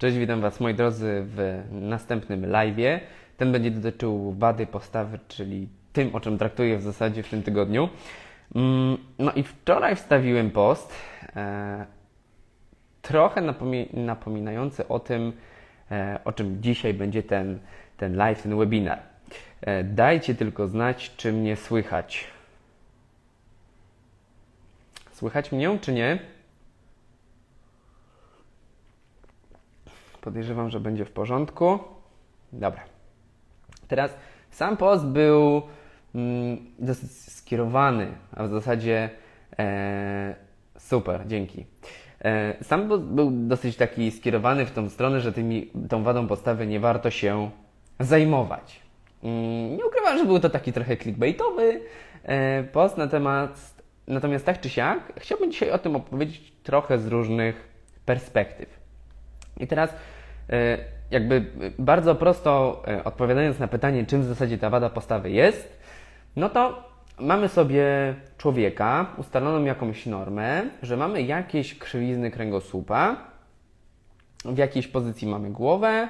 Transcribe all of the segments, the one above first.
Cześć, witam Was moi drodzy w następnym live'ie. Ten będzie dotyczył wady postawy, czyli tym, o czym traktuję w zasadzie w tym tygodniu. Mm, No i wczoraj wstawiłem post, e, trochę napomi- napominający o tym, e, o czym dzisiaj będzie ten, ten live, ten webinar. E, Dajcie tylko znać, czy mnie słychać. Słychać mnie, czy nie? Podejrzewam, że będzie w porządku. Dobra. Teraz sam post był mm, dosyć skierowany, a w zasadzie e, super, dzięki. E, sam post był dosyć taki skierowany w tą stronę, że tymi, tą wadą postawy nie warto się zajmować. Mm, nie ukrywam, że był to taki trochę clickbaitowy e, post na temat, natomiast tak czy siak, chciałbym dzisiaj o tym opowiedzieć trochę z różnych perspektyw. I teraz jakby bardzo prosto e, odpowiadając na pytanie, czym w zasadzie ta wada postawy jest, no to mamy sobie człowieka, ustaloną jakąś normę, że mamy jakieś krzywizny kręgosłupa, w jakiejś pozycji mamy głowę,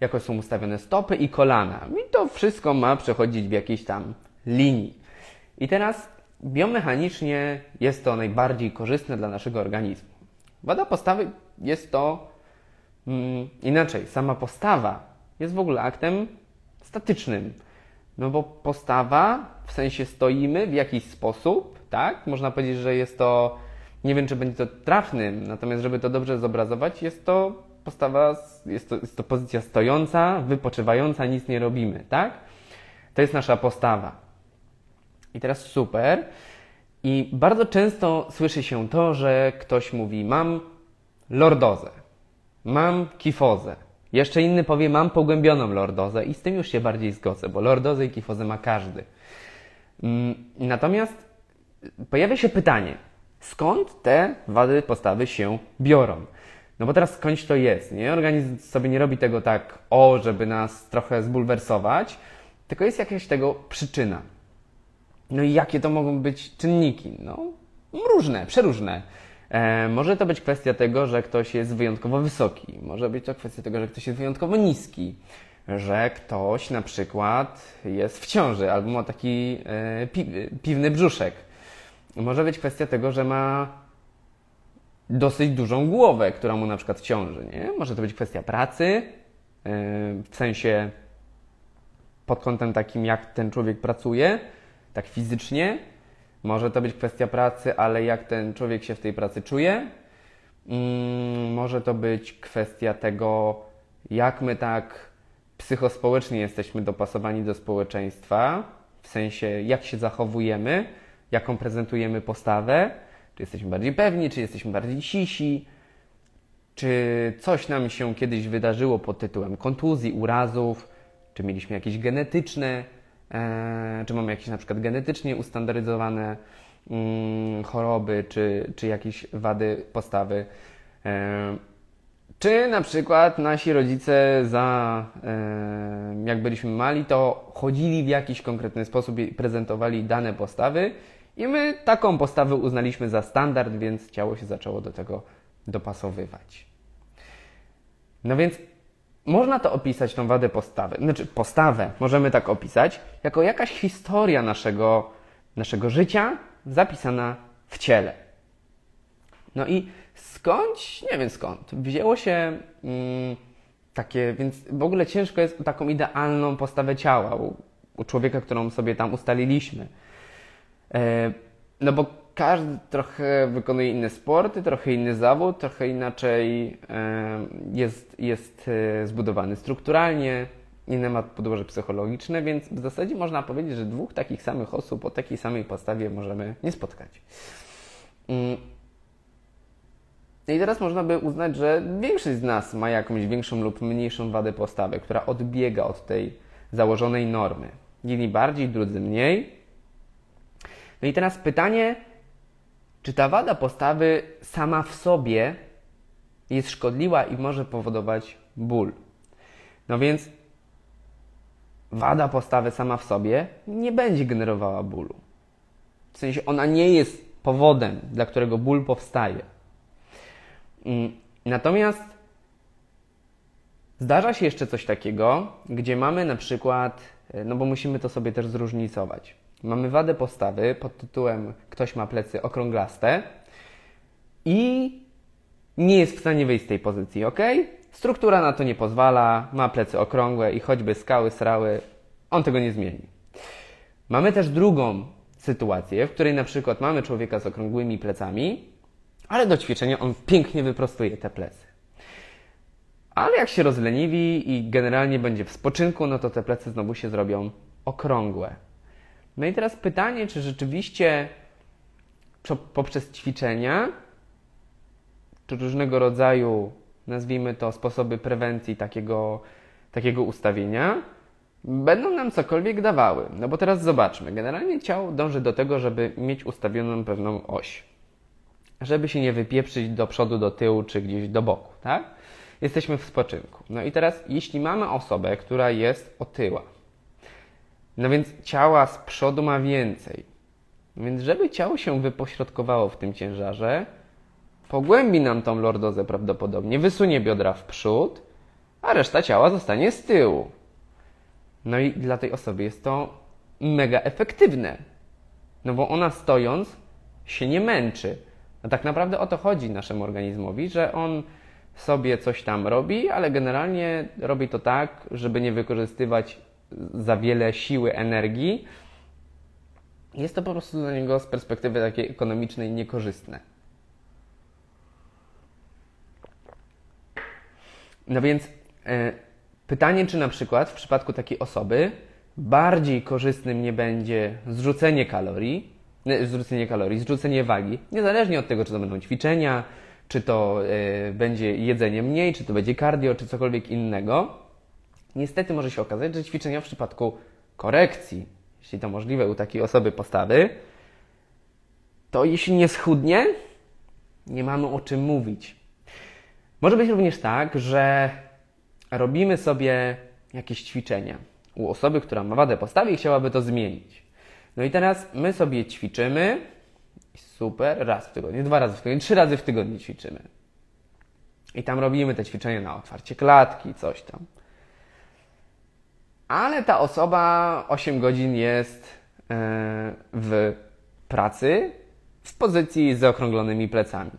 jakoś są ustawione stopy i kolana. I to wszystko ma przechodzić w jakiejś tam linii. I teraz biomechanicznie jest to najbardziej korzystne dla naszego organizmu. Wada postawy jest to inaczej, sama postawa jest w ogóle aktem statycznym. No bo postawa, w sensie stoimy w jakiś sposób, tak? Można powiedzieć, że jest to, nie wiem czy będzie to trafnym, natomiast żeby to dobrze zobrazować, jest to postawa, jest to, jest to pozycja stojąca, wypoczywająca, nic nie robimy, tak? To jest nasza postawa. I teraz super. I bardzo często słyszy się to, że ktoś mówi: Mam lordozę. Mam kifozę. Jeszcze inny powie, mam pogłębioną lordozę i z tym już się bardziej zgodzę, bo lordozę i kifozę ma każdy. Mm, Natomiast pojawia się pytanie, skąd te wady postawy się biorą? No bo teraz skądś to jest, nie? Organizm sobie nie robi tego tak, o, żeby nas trochę zbulwersować, tylko jest jakaś tego przyczyna. No i jakie to mogą być czynniki? No, różne, przeróżne. E, może to być kwestia tego, że ktoś jest wyjątkowo wysoki, może być to kwestia tego, że ktoś jest wyjątkowo niski, że ktoś na przykład jest w ciąży albo ma taki e, pi, piwny brzuszek. Może być kwestia tego, że ma dosyć dużą głowę, która mu na przykład ciąży. Nie? Może to być kwestia pracy, e, w sensie pod kątem takim, jak ten człowiek pracuje, tak fizycznie. Może to być kwestia pracy, ale jak ten człowiek się w tej pracy czuje. Mm, może to być kwestia tego, jak my tak psychospołecznie jesteśmy dopasowani do społeczeństwa, w sensie jak się zachowujemy, jaką prezentujemy postawę, czy jesteśmy bardziej pewni, czy jesteśmy bardziej sisi, czy coś nam się kiedyś wydarzyło pod tytułem kontuzji, urazów, czy mieliśmy jakieś genetyczne czy mamy jakieś na przykład genetycznie ustandaryzowane mm, choroby, czy, czy jakieś wady postawy. E, czy na przykład nasi rodzice za, e, jak byliśmy mali, to chodzili w jakiś konkretny sposób i prezentowali dane postawy i my taką postawę uznaliśmy za standard, więc ciało się zaczęło do tego dopasowywać. No więc można to opisać, tą wadę postawy, znaczy postawę możemy tak opisać, jako jakaś historia naszego, naszego życia zapisana w ciele. No i skądś, nie wiem skąd, wzięło się mm, takie, więc w ogóle ciężko jest taką idealną postawę ciała u, u człowieka, którą sobie tam ustaliliśmy. E, no bo każdy trochę wykonuje inne sporty, trochę inny zawód, trochę inaczej jest, jest e, zbudowany strukturalnie, inne ma podłoże psychologiczne, więc w zasadzie można powiedzieć, że dwóch takich samych osób o takiej samej postawie możemy nie spotkać. Mm. I teraz można by uznać, że większość z nas ma jakąś większą lub mniejszą wadę postawy, która odbiega od tej założonej normy. Jedni bardziej, drudzy mniej. No i teraz pytanie, czy ta wada postawy sama w sobie jest szkodliwa i może powodować ból? No więc wada postawy sama w sobie nie będzie generowała bólu. W sensie ona nie jest powodem, dla którego ból powstaje. Mm, Natomiast Zdarza się jeszcze coś takiego, gdzie mamy na przykład, e, no bo musimy to sobie też zróżnicować. Mamy wadę postawy pod tytułem ktoś ma plecy okrąglaste i nie jest w stanie wyjść z tej pozycji, ok? Struktura na to nie pozwala, ma plecy okrągłe i choćby skały, srały, on tego nie zmieni. Mamy też drugą sytuację, w której na przykład mamy człowieka z okrągłymi plecami, ale do ćwiczenia on pięknie wyprostuje te plecy. Ale jak się rozleniwi i generalnie będzie w spoczynku, no to te plecy znowu się zrobią okrągłe. No i teraz pytanie, czy rzeczywiście poprzez ćwiczenia, czy różnego rodzaju, nazwijmy to, sposoby prewencji takiego, takiego ustawienia, będą nam cokolwiek dawały. No bo teraz zobaczmy. Generalnie ciało dąży do tego, żeby mieć ustawioną pewną oś. Żeby się nie wypieprzyć do przodu, do tyłu czy gdzieś do boku, tak? Jesteśmy w spoczynku. No i teraz, jeśli mamy osobę, która jest otyła, no więc ciała z przodu ma więcej. No więc, żeby ciało się wypośrodkowało w tym ciężarze, pogłębi nam tą lordozę prawdopodobnie, wysunie biodra w przód, a reszta ciała zostanie z tyłu. No i dla tej osoby jest to mega efektywne. No bo ona stojąc się nie męczy. No tak naprawdę o to chodzi naszemu organizmowi, że on sobie coś tam robi, ale generalnie robi to tak, żeby nie wykorzystywać za wiele siły, energii. Jest to po prostu dla niego z perspektywy takiej ekonomicznej niekorzystne. No więc e, pytanie, czy na przykład w przypadku takiej osoby bardziej korzystnym nie będzie zrzucenie kalorii, nie, zrzucenie kalorii, zrzucenie wagi, niezależnie od tego, czy to będą ćwiczenia, czy to e, będzie jedzenie mniej, czy to będzie cardio, czy cokolwiek innego. Niestety może się okazać, że ćwiczenia w przypadku korekcji, jeśli to możliwe u takiej osoby postawy, to jeśli nie schudnie, nie mamy o czym mówić. Może być również tak, że robimy sobie jakieś ćwiczenia u osoby, która ma wadę postawy i chciałaby to zmienić. No i teraz my sobie ćwiczymy, super, raz w tygodniu, dwa razy w tygodniu, trzy razy w tygodniu ćwiczymy. I tam robimy te ćwiczenia na otwarcie klatki, coś tam. Ale ta osoba 8 godzin jest e, w pracy w pozycji z zaokrąglonymi plecami.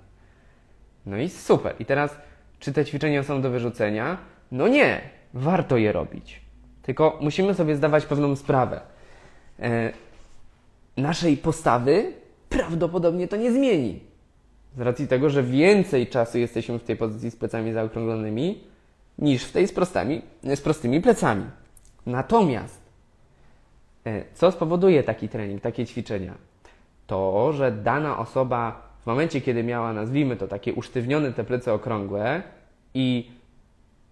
No i super. I teraz, czy te ćwiczenia są do wyrzucenia? No nie, warto je robić. Tylko musimy sobie zdawać pewną sprawę. E, naszej postawy prawdopodobnie to nie zmieni. Z racji tego, że więcej czasu jesteśmy w tej pozycji z plecami zaokrąglonymi niż w tej z, prostami, z prostymi plecami. Natomiast e, co spowoduje taki trening, takie ćwiczenia? To, że dana osoba w momencie, kiedy miała, nazwijmy to, takie usztywnione te plecy okrągłe i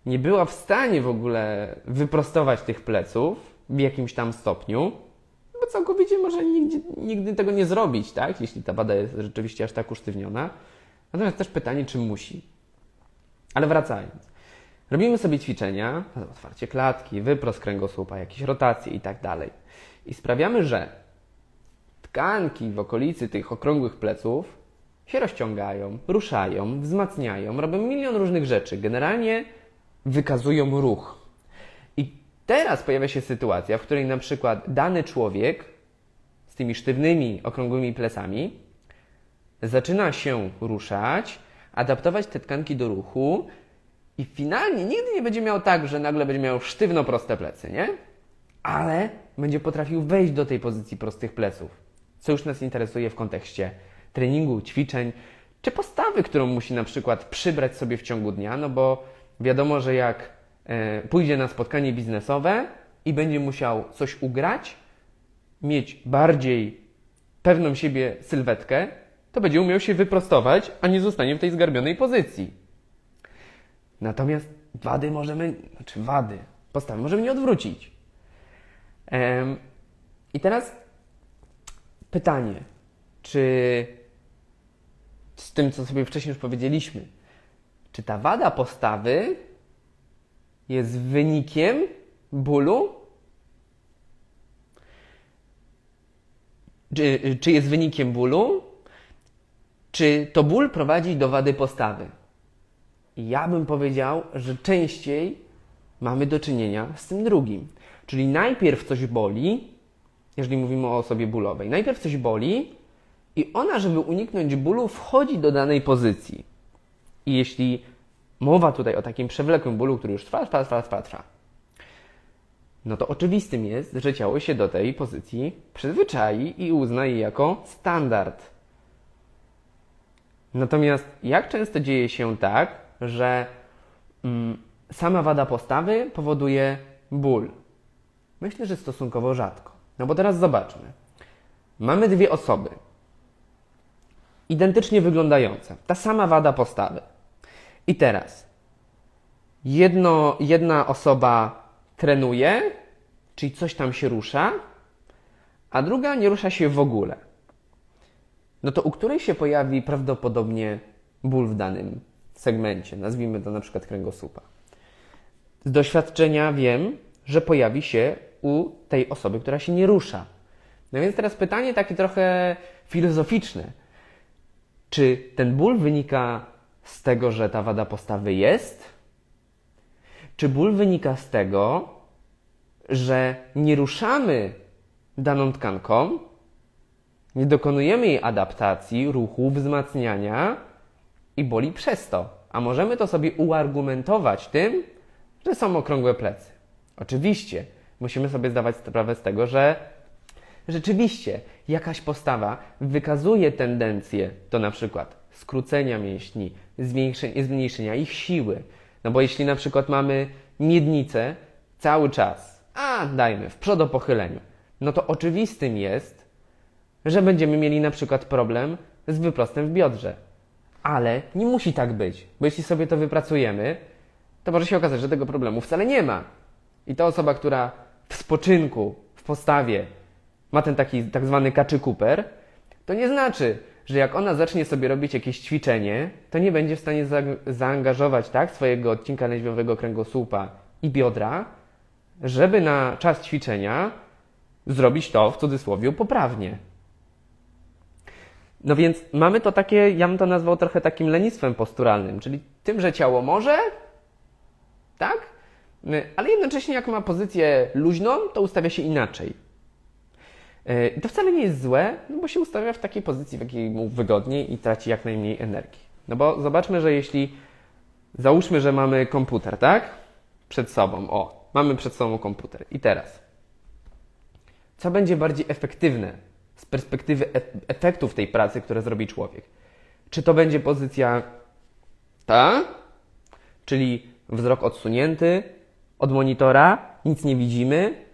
nie była w stanie w ogóle wyprostować tych pleców w jakimś tam stopniu, bo całkowicie może nigdy, nigdy tego nie zrobić, tak? Jeśli ta wada jest rzeczywiście aż tak usztywniona. Natomiast też pytanie, czy musi. Ale wracając. Robimy sobie ćwiczenia, otwarcie klatki, wyprost kręgosłupa, jakieś rotacje i tak dalej. I sprawiamy, że tkanki w okolicy tych okrągłych pleców się rozciągają, ruszają, wzmacniają, robią milion różnych rzeczy. Generalnie wykazują ruch. I teraz pojawia się sytuacja, w której na przykład dany człowiek z tymi sztywnymi, okrągłymi plecami zaczyna się ruszać, adaptować te tkanki do ruchu i finalnie nigdy nie będzie miał tak, że nagle będzie miał sztywno proste plecy, nie? Ale będzie potrafił wejść do tej pozycji prostych pleców, co już nas interesuje w kontekście treningu, ćwiczeń, czy postawy, którą musi na przykład przybrać sobie w ciągu dnia, no bo wiadomo, że jak e, pójdzie na spotkanie biznesowe i będzie musiał coś ugrać, mieć bardziej pewną siebie sylwetkę, to będzie umiał się wyprostować, a nie zostanie w tej zgarbionej pozycji. Natomiast wady możemy, znaczy wady, postawy możemy nie odwrócić. I teraz pytanie, czy z tym, co sobie wcześniej już powiedzieliśmy, czy ta wada postawy jest wynikiem bólu? Czy, czy jest wynikiem bólu? Czy to ból prowadzi do wady postawy? Ja bym powiedział, że częściej mamy do czynienia z tym drugim. Czyli najpierw coś boli, jeżeli mówimy o osobie bólowej. Najpierw coś boli i ona, żeby uniknąć bólu, wchodzi do danej pozycji. I jeśli mowa tutaj o takim przewlekłym bólu, który już trwa, trwa, trwa, trwa, trwa, no to oczywistym jest, że ciało się do tej pozycji przyzwyczai i uzna jej jako standard. Natomiast jak często dzieje się tak, że mm, sama wada postawy powoduje ból? Myślę, że stosunkowo rzadko. No bo teraz zobaczmy. Mamy dwie osoby, identycznie wyglądające, ta sama wada postawy. I teraz jedno, jedna osoba trenuje, czyli coś tam się rusza, a druga nie rusza się w ogóle. No to u której się pojawi prawdopodobnie ból w danym segmencie, nazwijmy to na przykład kręgosłupa. Z doświadczenia wiem, że pojawi się u tej osoby, która się nie rusza. No więc teraz pytanie takie trochę filozoficzne. Czy ten ból wynika z tego, że ta wada postawy jest? Czy ból wynika z tego, że nie ruszamy daną tkanką, nie dokonujemy jej adaptacji, ruchu, wzmacniania i boli przez to. A możemy to sobie uargumentować tym, że są okrągłe plecy. Oczywiście, musimy sobie zdawać sprawę z tego, że rzeczywiście jakaś postawa wykazuje tendencję do na przykład skrócenia mięśni, zmniejszenia ich siły. No bo jeśli na przykład mamy miednicę cały czas, a dajmy w przodopochyleniu, no to oczywistym jest, że będziemy mieli na przykład problem z wyprostem w biodrze. Ale nie musi tak być, bo jeśli sobie to wypracujemy, to może się okazać, że tego problemu wcale nie ma. I ta osoba, która w spoczynku, w postawie ma ten taki tak zwany kaczy Cooper, to nie znaczy, że jak ona zacznie sobie robić jakieś ćwiczenie, to nie będzie w stanie za zaangażować tak swojego odcinka lędźwiowego kręgosłupa i biodra, żeby na czas ćwiczenia zrobić to w cudzysłowie poprawnie. No więc mamy to takie, ja bym to nazwał trochę takim lenistwem posturalnym, czyli tym, że ciało może, tak? Ale jednocześnie jak ma pozycję luźną, to ustawia się inaczej. E, I to wcale nie jest złe, no bo się ustawia w takiej pozycji, w jakiej mu wygodniej i traci jak najmniej energii. No bo zobaczmy, że jeśli załóżmy, że mamy komputer, tak? Przed sobą. O, mamy przed sobą komputer. I teraz. Co będzie bardziej efektywne z perspektywy e efektów tej pracy, które zrobi człowiek? Czy to będzie pozycja ta, czyli wzrok odsunięty od monitora, nic nie widzimy,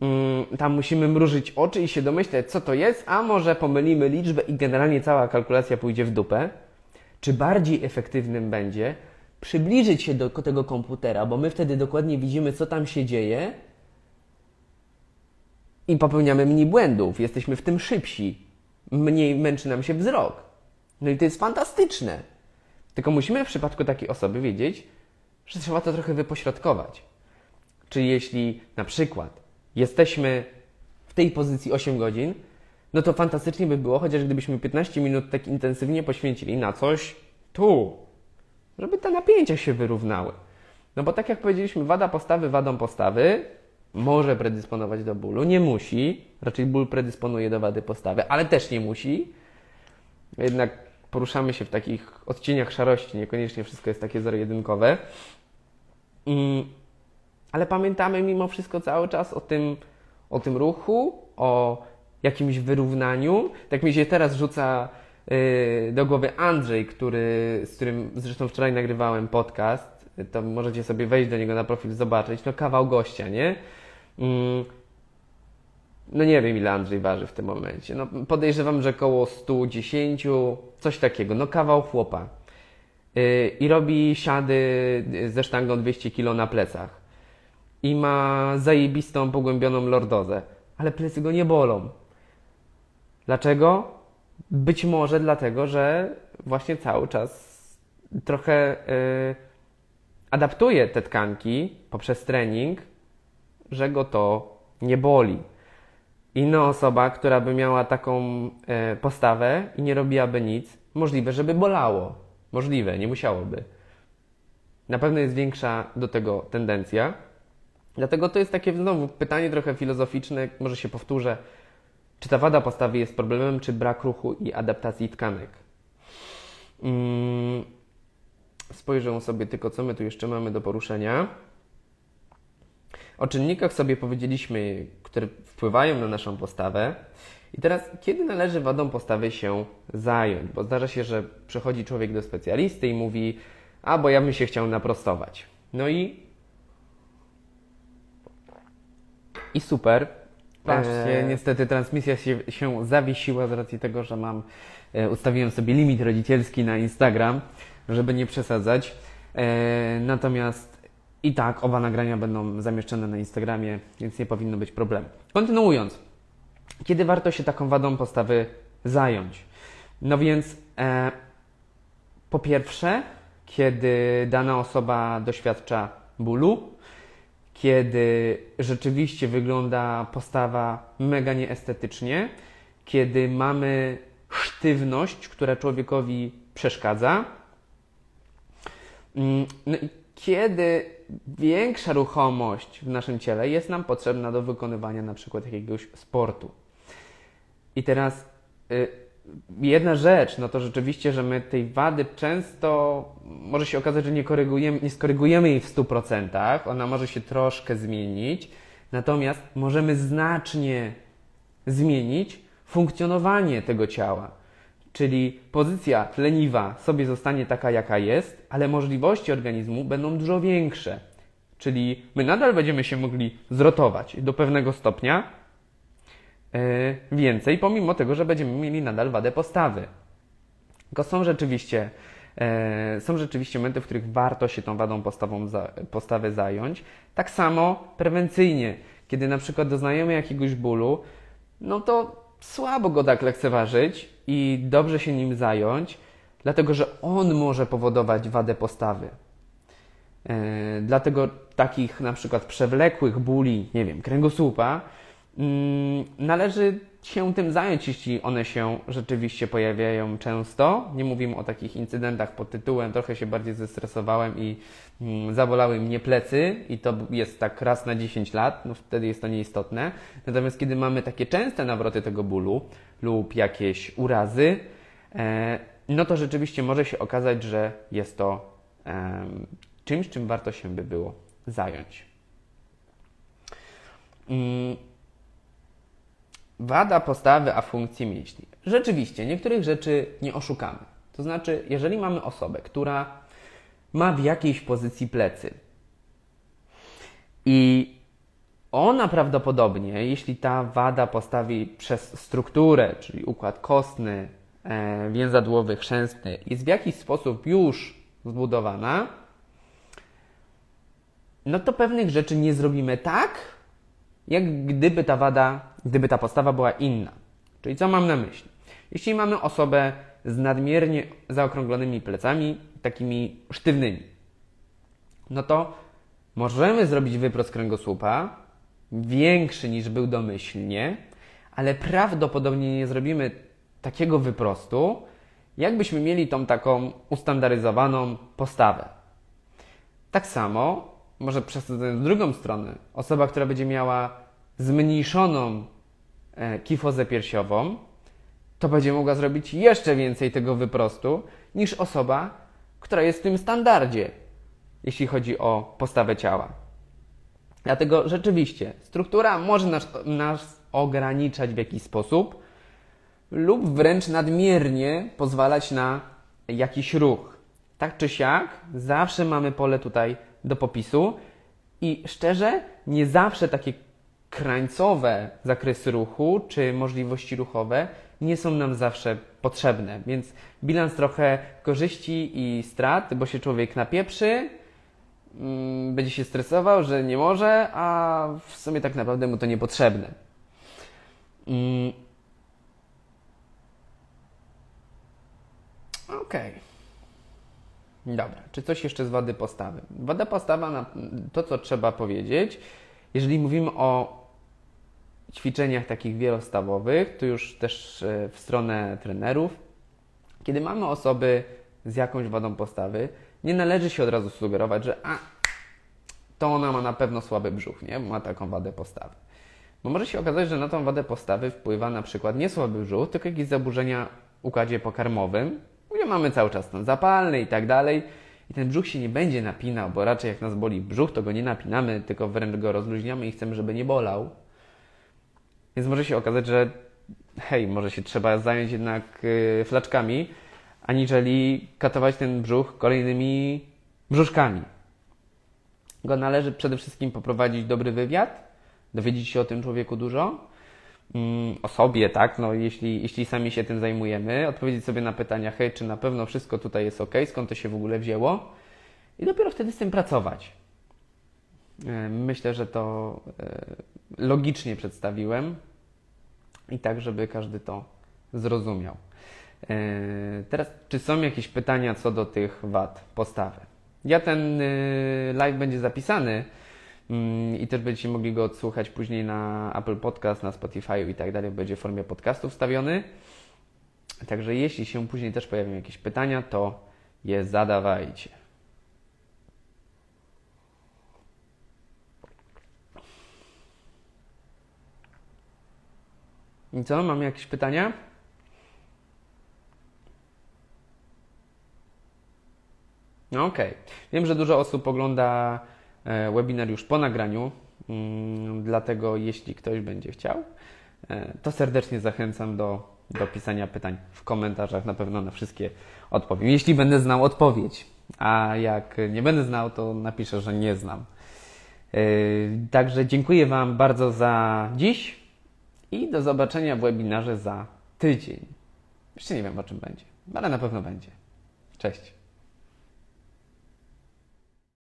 Mm, tam musimy mrużyć oczy i się domyśleć, co to jest, a może pomylimy liczbę i generalnie cała kalkulacja pójdzie w dupę. Czy bardziej efektywnym będzie przybliżyć się do tego komputera, bo my wtedy dokładnie widzimy, co tam się dzieje i popełniamy mniej błędów, jesteśmy w tym szybsi, mniej męczy nam się wzrok. No i to jest fantastyczne. Tylko musimy w przypadku takiej osoby wiedzieć, że trzeba to trochę wypośrodkować. Czyli jeśli na przykład jesteśmy w tej pozycji 8 godzin, no to fantastycznie by było, chociaż gdybyśmy 15 minut tak intensywnie poświęcili na coś tu, żeby te napięcia się wyrównały. No bo tak jak powiedzieliśmy, wada postawy wadą postawy może predysponować do bólu, nie musi, raczej ból predysponuje do wady postawy, ale też nie musi. Jednak poruszamy się w takich odcieniach szarości, niekoniecznie wszystko jest takie zero-jedynkowe. Ale pamiętamy mimo wszystko cały czas o tym, o tym ruchu, o jakimś wyrównaniu. Tak mi się teraz rzuca yy, do głowy Andrzej, który, z którym zresztą wczoraj nagrywałem podcast. To możecie sobie wejść do niego na profil, zobaczyć. No kawał gościa, nie? Yy. No nie wiem, ile Andrzej waży w tym momencie. No podejrzewam, że około 110, coś takiego. No kawał chłopa. Yy, I robi siady ze sztangą 200 kg na plecach i ma zajebistą, pogłębioną lordozę, ale plecy go nie bolą. Dlaczego? Być może dlatego, że właśnie cały czas trochę yy, adaptuje te tkanki poprzez trening, że go to nie boli. Inna osoba, która by miała taką yy, postawę i nie robiłaby nic, możliwe, żeby bolało. Możliwe, nie musiałoby. na pewno jest większa do tego tendencja. Dlatego to jest takie znowu pytanie trochę filozoficzne, może się powtórzę. Czy ta wada postawy jest problemem, czy brak ruchu i adaptacji tkanek? Hmm. Spojrzę sobie tylko, co my tu jeszcze mamy do poruszenia. O czynnikach sobie powiedzieliśmy, które wpływają na naszą postawę. I teraz, kiedy należy wadą postawy się zająć? Bo zdarza się, że przychodzi człowiek do specjalisty i mówi, a bo ja bym się chciał naprostować. No i. I super. Patrzcie, e... niestety transmisja się, się zawiesiła z racji tego, że mam. E, ustawiłem sobie limit rodzicielski na Instagram, żeby nie przesadzać. E, natomiast i tak oba nagrania będą zamieszczone na Instagramie, więc nie powinno być problemu. Kontynuując, kiedy warto się taką wadą postawy zająć? No więc, e, po pierwsze, kiedy dana osoba doświadcza bólu, kiedy rzeczywiście wygląda postawa mega nieestetycznie, kiedy mamy sztywność, która człowiekowi przeszkadza. Mm, no i kiedy większa ruchomość w naszym ciele jest nam potrzebna do wykonywania na przykład jakiegoś sportu. I teraz y, jedna rzecz, no to rzeczywiście, że my tej wady często może się okazać, że nie, korygujemy, nie skorygujemy jej w 100%, ona może się troszkę zmienić, natomiast możemy znacznie zmienić funkcjonowanie tego ciała. Czyli pozycja leniwa sobie zostanie taka, jaka jest, ale możliwości organizmu będą dużo większe. Czyli my nadal będziemy się mogli zrotować do pewnego stopnia yy, więcej, pomimo tego, że będziemy mieli nadal wadę postawy. Tylko są rzeczywiście, yy, są rzeczywiście momenty, w których warto się tą wadą postawą postawy zająć. Tak samo prewencyjnie, kiedy na przykład doznajemy jakiegoś bólu, no to słabo go tak lekceważyć i dobrze się nim zająć, dlatego że on może powodować wadę postawy. Yy, dlatego takich na przykład przewlekłych bóli, nie wiem, kręgosłupa, należy się tym zająć, jeśli one się rzeczywiście pojawiają często. Nie mówimy o takich incydentach pod tytułem trochę się bardziej zestresowałem i yy, zabolały mnie plecy i to jest tak raz na 10 lat, no wtedy jest to nieistotne. Natomiast kiedy mamy takie częste nawroty tego bólu lub jakieś urazy, e, no to rzeczywiście może się okazać, że jest to czymś, czym warto się by było zająć. Mm. Wada postawy, a funkcji mięśni. Rzeczywiście, niektórych rzeczy nie oszukamy. To znaczy, jeżeli mamy osobę, która ma w jakiejś pozycji plecy i ona prawdopodobnie, jeśli ta wada postawi przez strukturę, czyli układ kostny, e, więzadłowy, chrzęstny, jest w jakiś sposób już zbudowana, no to pewnych rzeczy nie zrobimy tak, jak gdyby ta wada, gdyby ta postawa była inna. Czyli co mam na myśli? Jeśli mamy osobę z nadmiernie zaokrąglonymi plecami, takimi sztywnymi, no to możemy zrobić wyprost kręgosłupa, większy niż był domyślnie, ale prawdopodobnie nie zrobimy takiego wyprostu, jakbyśmy mieli tą taką ustandaryzowaną postawę. Tak samo może przesadząc w drugą stronę, osoba, która będzie miała zmniejszoną e, kifozę piersiową, to będzie mogła zrobić jeszcze więcej tego wyprostu niż osoba, która jest w tym standardzie, jeśli chodzi o postawę ciała. Dlatego rzeczywiście struktura może nas, nas ograniczać w jakiś sposób lub wręcz nadmiernie pozwalać na jakiś ruch. Tak czy siak, zawsze mamy pole tutaj do popisu i szczerze, nie zawsze takie krańcowe zakresy ruchu czy możliwości ruchowe nie są nam zawsze potrzebne. Więc bilans trochę korzyści i strat, bo się człowiek napieprzy, mm, będzie się stresował, że nie może, a w sumie tak naprawdę mu to niepotrzebne. Mm. Okej. Okay. Dobra, czy coś jeszcze z wady postawy? Wada postawa, to co trzeba powiedzieć, jeżeli mówimy o ćwiczeniach takich wielostawowych, to już też e, w stronę trenerów, kiedy mamy osoby z jakąś wadą postawy, Nie należy się od razu sugerować, że a, to ona ma na pewno słaby brzuch, nie? Ma taką wadę postawy. Bo może się okazać, że na tą wadę postawy wpływa na przykład nie słaby brzuch, tylko jakieś zaburzenia w układzie pokarmowym, mamy cały czas ten zapalny i tak dalej. I ten brzuch się nie będzie napinał, bo raczej jak nas boli brzuch, to go nie napinamy, tylko wręcz go rozluźniamy i chcemy, żeby nie bolał. Więc może się okazać, że hej, może się trzeba zająć jednak yy, flaczkami, aniżeli katować ten brzuch kolejnymi brzuszkami. Go należy przede wszystkim poprowadzić dobry wywiad, dowiedzieć się o tym człowieku dużo, o sobie, tak, no jeśli, jeśli sami się tym zajmujemy, odpowiedzieć sobie na pytania, hej, czy na pewno wszystko tutaj jest ok, skąd to się w ogóle wzięło i dopiero wtedy z tym pracować. E, myślę, że to e, logicznie przedstawiłem i tak, żeby każdy to zrozumiał. E, teraz, czy są jakieś pytania co do tych wad postawy? Ja ten live będzie zapisany mm, i też będziecie mogli go odsłuchać później na Apple Podcast, na Spotify i tak dalej. Będzie w formie podcastu wstawiony. Także jeśli się później też pojawią jakieś pytania, to je zadawajcie. I co? Mamy jakieś pytania? No okej. Okay. Wiem, że dużo osób ogląda webinar już po nagraniu, mm, dlatego jeśli ktoś będzie chciał, e, to serdecznie zachęcam do, do pisania pytań w komentarzach. Na pewno na wszystkie odpowiem. Jeśli będę znał odpowiedź, a jak nie będę znał, to napiszę, że nie znam. E, także dziękuję Wam bardzo za dziś i do zobaczenia w webinarze za tydzień. Jeszcze nie wiem o czym będzie, ale na pewno będzie. Cześć.